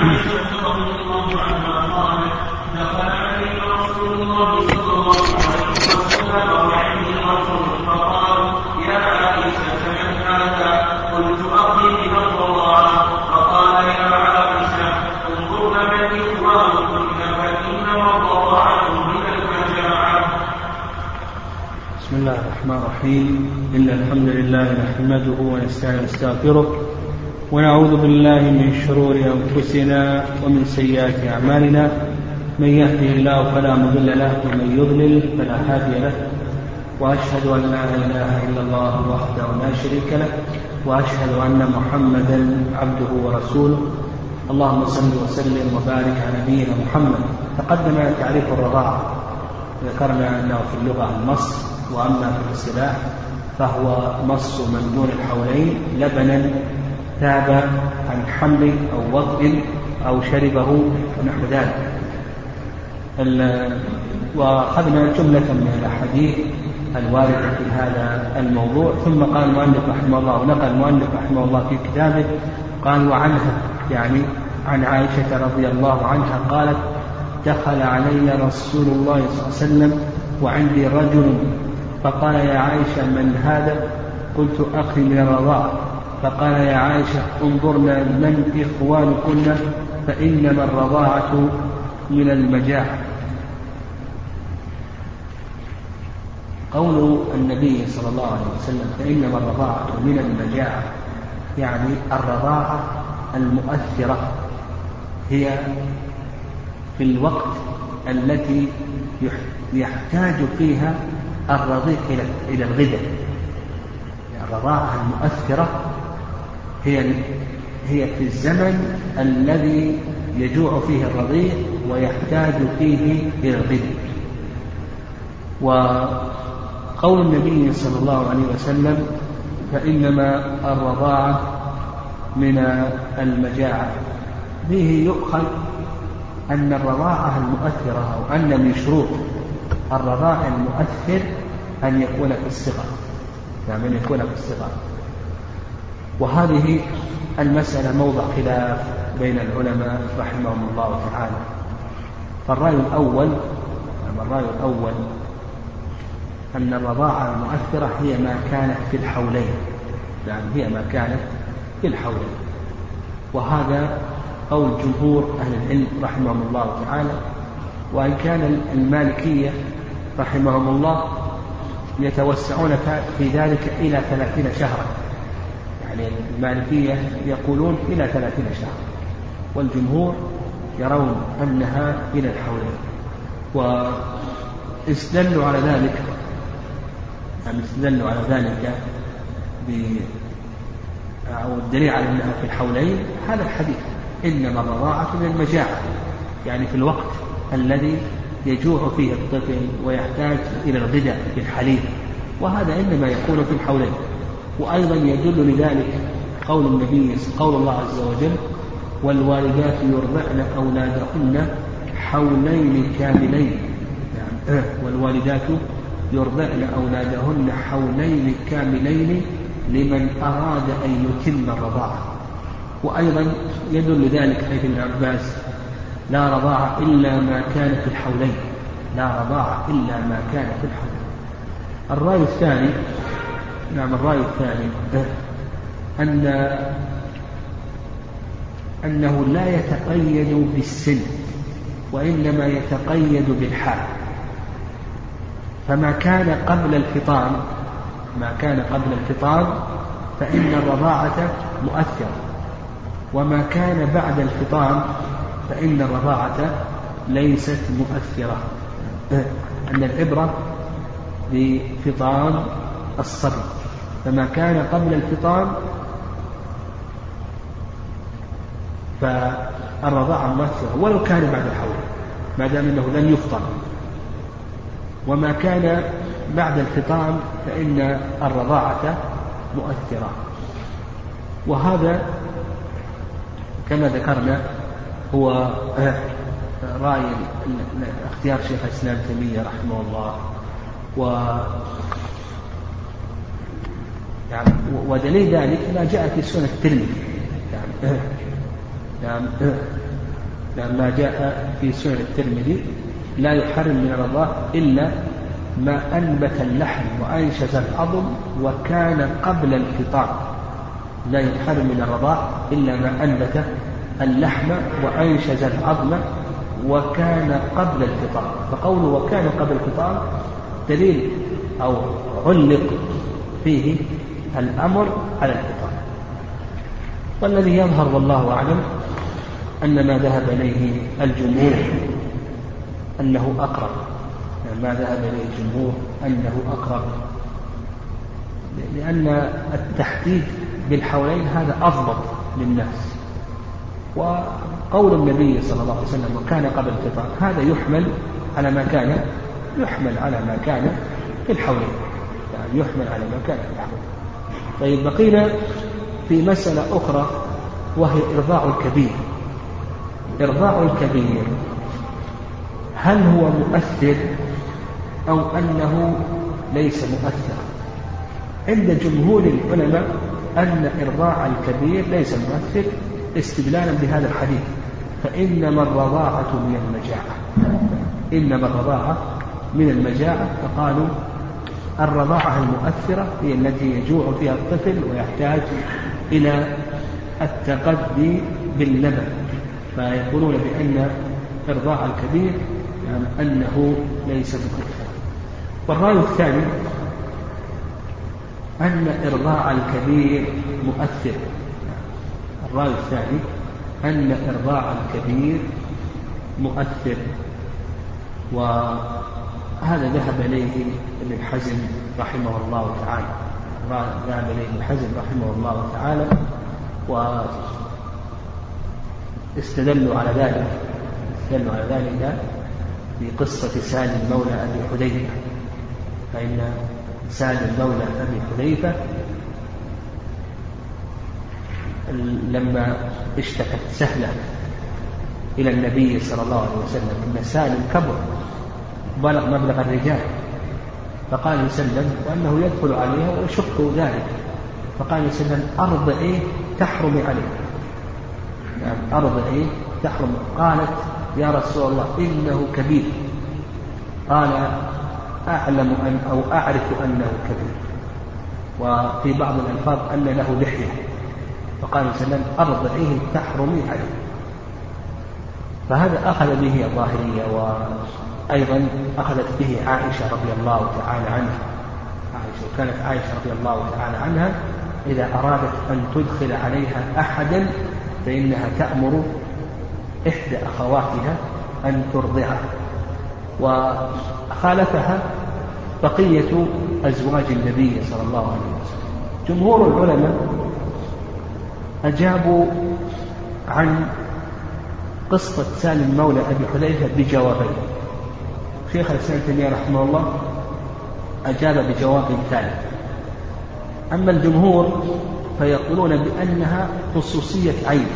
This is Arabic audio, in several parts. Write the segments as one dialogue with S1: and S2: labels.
S1: بسم الله الرحمن الرحيم. إن الحمد لله نحمده ونستعين ونستغفره ونعوذ بالله من شرور أنفسنا ومن سيئات أعمالنا. من يهده الله فلا مضل له ومن يضلل فلا هادي له. وأشهد أن لا إله إلا الله وحده لا شريك له وأشهد أن محمدا عبده ورسوله. اللهم صل وسلم وبارك على نبينا محمد. تقدم تعريف الرضاعة ذكرنا أنه في اللغة المص وأما في الاصطلاح فهو مص من دون الحولين لبنا تاب عن حمل أو وضع أو شربه ونحو ذلك. وأخذنا جملة من الأحاديث الواردة في هذا الموضوع. ثم قال المؤلف رحمه الله ونقل المؤلف رحمه الله في كتابه قال وعنها. يعني عن عائشة رضي الله عنها قالت دخل علي رسول الله صلى الله عليه وسلم وعندي رجل فقال يا عائشة من هذا؟ قلت أخي من الرضاعة فقال يا عائشة انظرنا من إخوانكن فإنما الرضاعة من المجاعة. قول النبي صلى الله عليه وسلم فإنما الرضاعة من المجاعة يعني الرضاعة المؤثرة هي في الوقت التي يحتاج فيها الرضيع إلى الغذاء. الرضاعة المؤثرة هي هي في الزمن الذي يجوع فيه الرضيع ويحتاج فيه إلى الغذاء وقول النبي صلى الله عليه وسلم فإنما الرضاعة من المجاعة. به يؤخذ أن الرضاعة المؤثرة أو أن من شروط الرضاع المؤثر أن يكون في الصغر. يعني أن يكون في الصغر. وهذه المسألة موضع خلاف بين العلماء رحمهم الله تعالى. فالرأي الأول الرأي الأول أن الرضاعة المؤثرة هي ما كانت في الحولين. يعني هي ما كانت في الحولين. وهذا قول جمهور أهل العلم رحمهم الله تعالى. وإن كان المالكية رحمهم الله يتوسعون في ذلك إلى ثلاثين شهرا. يعني المالكية يقولون إلى ثلاثين شهرا والجمهور يرون أنها إلى الحولين واستدلوا على ذلك يعني استدلوا على ذلك ب أو الدليل على أنها في الحولين؟ هذا الحديث إنما الرضاعة من المجاعة يعني في الوقت الذي يجوع فيه الطفل ويحتاج إلى الغذاء في الحليب وهذا إنما يكون في الحولين. وأيضا يدل لذلك قول النبي قول الله عز وجل والوالدات يرضعن أولادهن حولين كاملين. يعني والوالدات يرضعن أولادهن حولين كاملين لمن أراد أن يتم الرضاعة. وأيضا يدل ذلك حيث ابن عباس لا رضاعة إلا ما كان في الحولين. لا رضاعة إلا ما كان في الحولين. الرأي الثاني نعم الرأي الثاني. أن أنه لا يتقيد بالسن وإنما يتقيد بالحال. فما كان قبل الفطام ما كان قبل الفطام فإن الرضاعة مؤثرة. وما كان بعد الفطام فإن الرضاعة ليست مؤثرة. أن العبرة بفطام الصبي فما كان قبل الفطام فالرضاعة مؤثرة ولو كان بعد الحول ما دام أنه لم يفطر وما كان بعد الفطام فإن الرضاعة مؤثرة. وهذا كما ذكرنا هو رأي اختيار شيخ الإسلام تيمية رحمه الله. و يعني ودليل ذلك ما جاء في سنة الترمذي. يعني يعني لما جاء في سنن الترمذي. لا يحرم من الرضاع إلا ما أنبت اللحم وأنشز العظم وكان قبل الفطام لا يحرم من الرضاع إلا ما أنبت اللحم وأنشز العظم وكان قبل الفطام فقوله وكان قبل الفطام دليل أو علق فيه الأمر على الفطام والذي يظهر والله أعلم أن ما ذهب إليه الجمهور أنه أقرب. يعني ما ذهب إليه الجمهور أنه أقرب. لأن التحديد بالحولين هذا أضبط للناس. وقول النبي صلى الله عليه وسلم وكان قبل الفطر هذا يحمل على ما كان يحمل على ما كان في الحولين يعني يحمل على ما كان في الحولين طيب بقينا في مسألة أخرى وهي إرضاع الكبير. إرضاع الكبير هل هو مؤثر أو أنه ليس مؤثرا عند جمهور العلماء أن إرضاع الكبير ليس مؤثر استدلالا بهذا الحديث فإنما الرضاعة من المجاعة. إنما الرضاعة من المجاعة فقالوا الرضاعة المؤثرة هي التي يجوع فيها الطفل ويحتاج إلى التقدي باللبن. فيقولون بأن إرضاع الكبير يعني أنه ليس مؤثرا والرأي الثاني أن إرضاع الكبير مؤثر. الرأي الثاني أن إرضاع الكبير مؤثر. وهذا ذهب إليه ابن حزم رحمه الله تعالى. ذهب إليه ابن حزم رحمه الله تعالى واستدلوا على ذلك استدلوا على ذلك بقصة سالم مولى أبي حذيفة. فإن سالم مولى أبي حذيفة لما اشتكت سهلة إلى النبي صلى الله عليه وسلم أن سالم كبر. بلغ مبلغ الرجال. فقال وسلم وأنه يدخل عليها ويشق ذلك. فقال وسلم أرضعي تحرم عليه. يعني أرضعي تحرم قالت يا رسول الله إنه كبير. قال أعلم أن أو أعرف أنه كبير. وفي بعض الألفاظ أن له لحية. فقال وسلم أرضعيه تحرمي عليه. فهذا أخذ به الظاهرية وأيضا أخذت به عائشة رضي الله تعالى عنها. عائشة وكانت عائشة رضي الله تعالى عنها إذا أرادت أن تدخل عليها أحدا فإنها تأمر إحدى أخواتها أن ترضعها وخالفها بقية أزواج النبي صلى الله عليه وسلم. جمهور العلماء أجابوا عن قصة سالم مولى أبي حذيفة بجوابين. شيخ الإسلام تيمية رحمه الله أجاب بجواب ثالث. أما الجمهور فيقولون بأنها خصوصية عين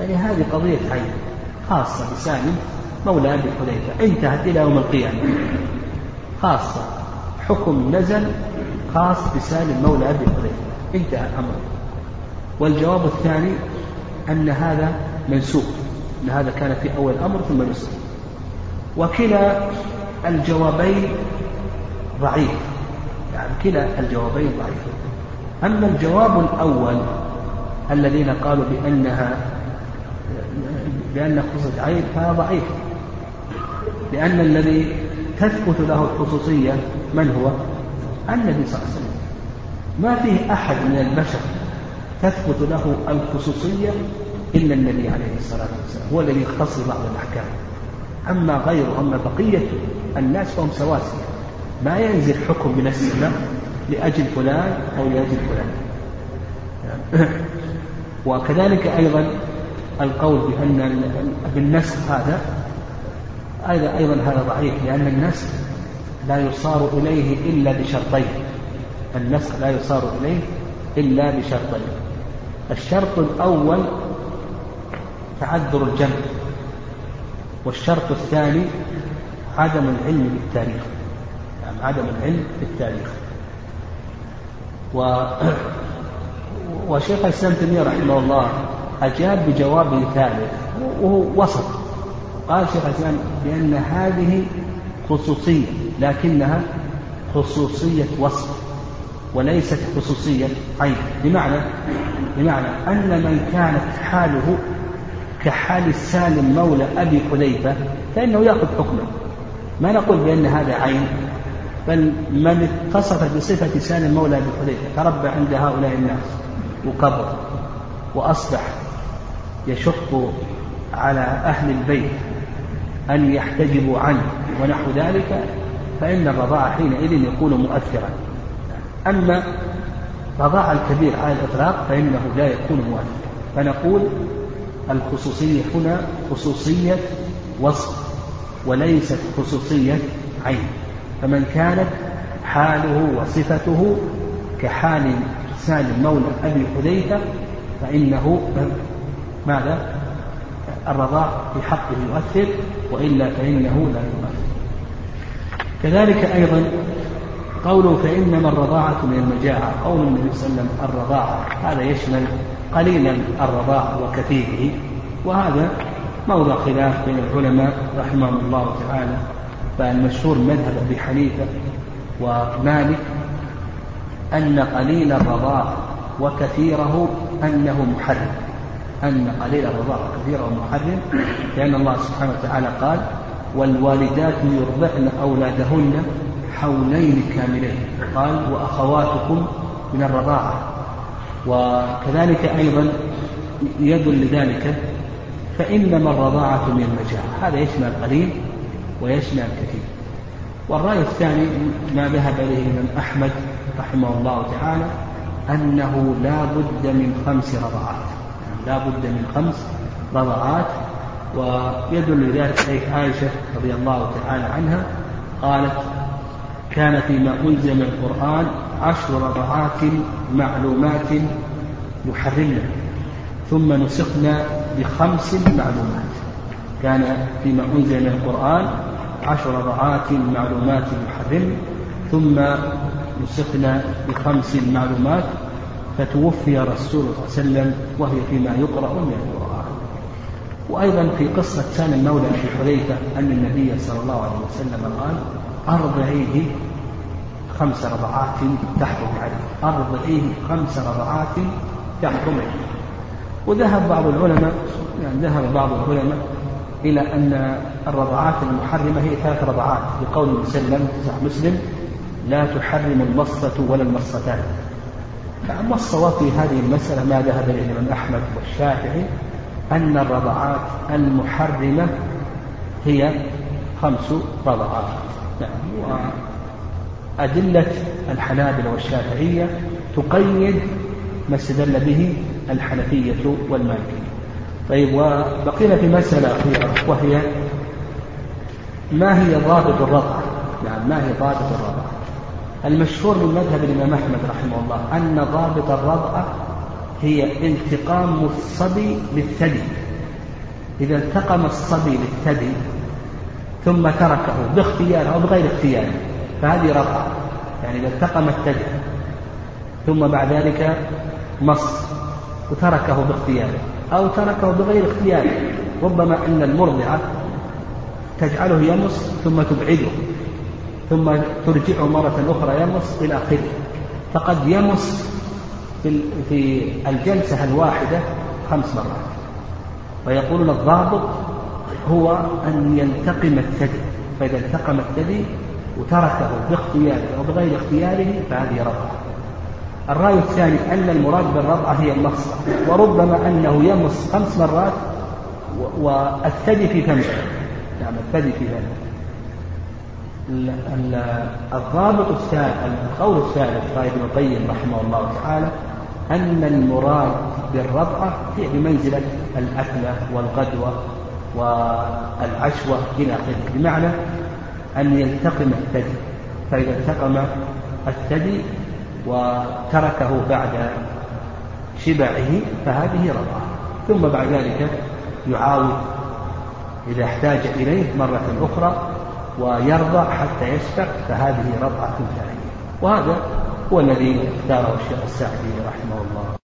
S1: يعني هذه قضية عين خاصة بسالم مولى أبي حذيفة انتهت إلى يوم القيامة. خاصة حكم نزل خاص بسالم مولى أبي حذيفة انتهى الأمر. والجواب الثاني أن هذا منسوخ أن هذا كان في أول الأمر ثم نسخ وكلا الجوابين ضعيف. يعني كلا الجوابين ضعيف. أما الجواب الأول الذين قالوا بأنها بأن خصوصية عين فهذا ضعيف. لأن الذي تثبت له الخصوصية من هو؟ النبي صلى الله عليه وسلم. ما فيه أحد من البشر تثبت له الخصوصية إلا النبي عليه الصلاة والسلام. هو الذي يختص بعض الأحكام. أما غيره أما بقية الناس فهم سواسية. ما ينزل حكم من السماء لأجل فلان أو لأجل فلان. وكذلك أيضا القول بأن بالنسخ هذا أيضا أيضا هذا ضعيف لأن النسخ لا يصار إليه إلا بشرطين. النسخ لا يصار إليه إلا بشرطين. الشرط الأول تعذر الجمع. والشرط الثاني عدم العلم بالتاريخ. يعني عدم العلم بالتاريخ. و وشيخ الإسلام تيمية رحمه الله أجاب بجواب ثالث وهو وسط. قال شيخ الإسلام بأن هذه خصوصية لكنها خصوصية وصف وليست خصوصية عين. بمعنى بمعنى أن من كانت حاله كحال السالم مولى أبي حذيفة فإنه يأخذ حكمه. ما نقول بأن هذا عين بل من اتصف بصفة سالم مولى أبي حذيفة تربى عند هؤلاء الناس وكبر وأصبح يشق على أهل البيت أن يحتجبوا عنه ونحو ذلك فإن الرضاعة حينئذ يكون مؤثرا. أما رضاع الكبير على الإطلاق فإنه لا يكون مؤثرا. فنقول الخصوصية هنا خصوصية وصف وليست خصوصية عين فمن كانت حاله وصفته كحال سالم مولى أبي حذيفة فإنه ماذا؟ الرضاع في حقه يؤثر وإلا فإنه لا يؤثر كذلك أيضا قوله فإنما الرضاعة من المجاعة قول النبي صلى الله عليه وسلم الرضاعة هذا يشمل قليلا الرضاع وكثيره وهذا موضع خلاف بين العلماء رحمهم الله تعالى فالمشهور مذهب أبي حنيفة ومالك أن قليل الرضاع وكثيره أنه محرم أن قليل الرضاع وكثيره محرم لأن الله سبحانه وتعالى قال والوالدات يرضعن أولادهن حولين كاملين قال وأخواتكم من الرضاعة وكذلك أيضا يدل لذلك فإنما الرضاعة من المجاعة هذا يشمل القليل ويشمل الكثير. والرأي الثاني ما ذهب إليه الإمام أحمد رحمه الله تعالى أنه لا بد من خمس رضعات يعني لا بد من خمس رضعات ويدل لذلك عائشة رضي الله تعالى عنها قالت كان فيما أنزل من القرآن عشر رضعات معلومات يحرمنا ثم نسخنا بخمس معلومات. كان فيما أنزل من القرآن عشر رضعات معلومات يحرمنا ثم نسخنا بخمس معلومات فتوفي رسول الله صلى الله عليه وسلم وهي فيما يقرأ من القرآن. وأيضا في قصة سالم مولى أبي حذيفة أن النبي صلى الله عليه وسلم قال أرضعيه خمس رضعات تحرم عليه. أرضعيه خمس رضعات تحرم عليه. وذهب بعض العلماء يعني ذهب بعض العلماء إلى أن الرضعات المحرمة هي ثلاث رضعات. لقول مسلم صح مسلم لا تحرم المصة ولا المصتان. فأما الصواب في هذه المسألة ما ذهب إليه الإمام أحمد والشافعي أن الرضعات المحرمة هي خمس رضعات. نعم وأدلة الحنابلة والشافعية تقيد ما استدل به الحنفية والمالكية. طيب وبقينا في مسألة أخيرة وهي ما هي ضابط الرضع؟ يعني ما هي ضابط الرضع؟ المشهور من مذهب الإمام أحمد رحمه الله أن ضابط الرضع هي انتقام الصبي للثدي إذا انتقم الصبي للثدي ثم تركه باختياره أو بغير اختياره فهذه رضعة يعني إذا التقم الثدي ثم بعد ذلك مص وتركه باختياره أو تركه بغير اختياره ربما أن المرضعة تجعله يمص ثم تبعده ثم ترجعه مرة أخرى يمص إلى آخره. فقد يمص في الجلسة الواحدة خمس مرات. ويقولون الضابط هو أن يلتقم الثدي فإذا التقم الثدي وتركه باختياره أو بغير اختياره فهذه رضعة الرأي الثاني أن المراد بالرضعة هي المصة وربما أنه يمص خمس مرات والثدي في فمه. نعم الثدي في فمه. الضابط الثالث القول الثالث قال ابن القيم رحمه الله تعالى أن المراد بالرضعة هي بمنزلة الأكلة والغدوة والعشوة إلى آخره. بمعنى أن يلتقم الثدي فإذا التقم الثدي وتركه بعد شبعه فهذه رضعة ثم بعد ذلك يعاود إذا احتاج إليه مرة أخرى ويرضع حتى يشبع فهذه رضعة ثانية وهذا هو الذي اختاره الشيخ السعدي رحمه الله.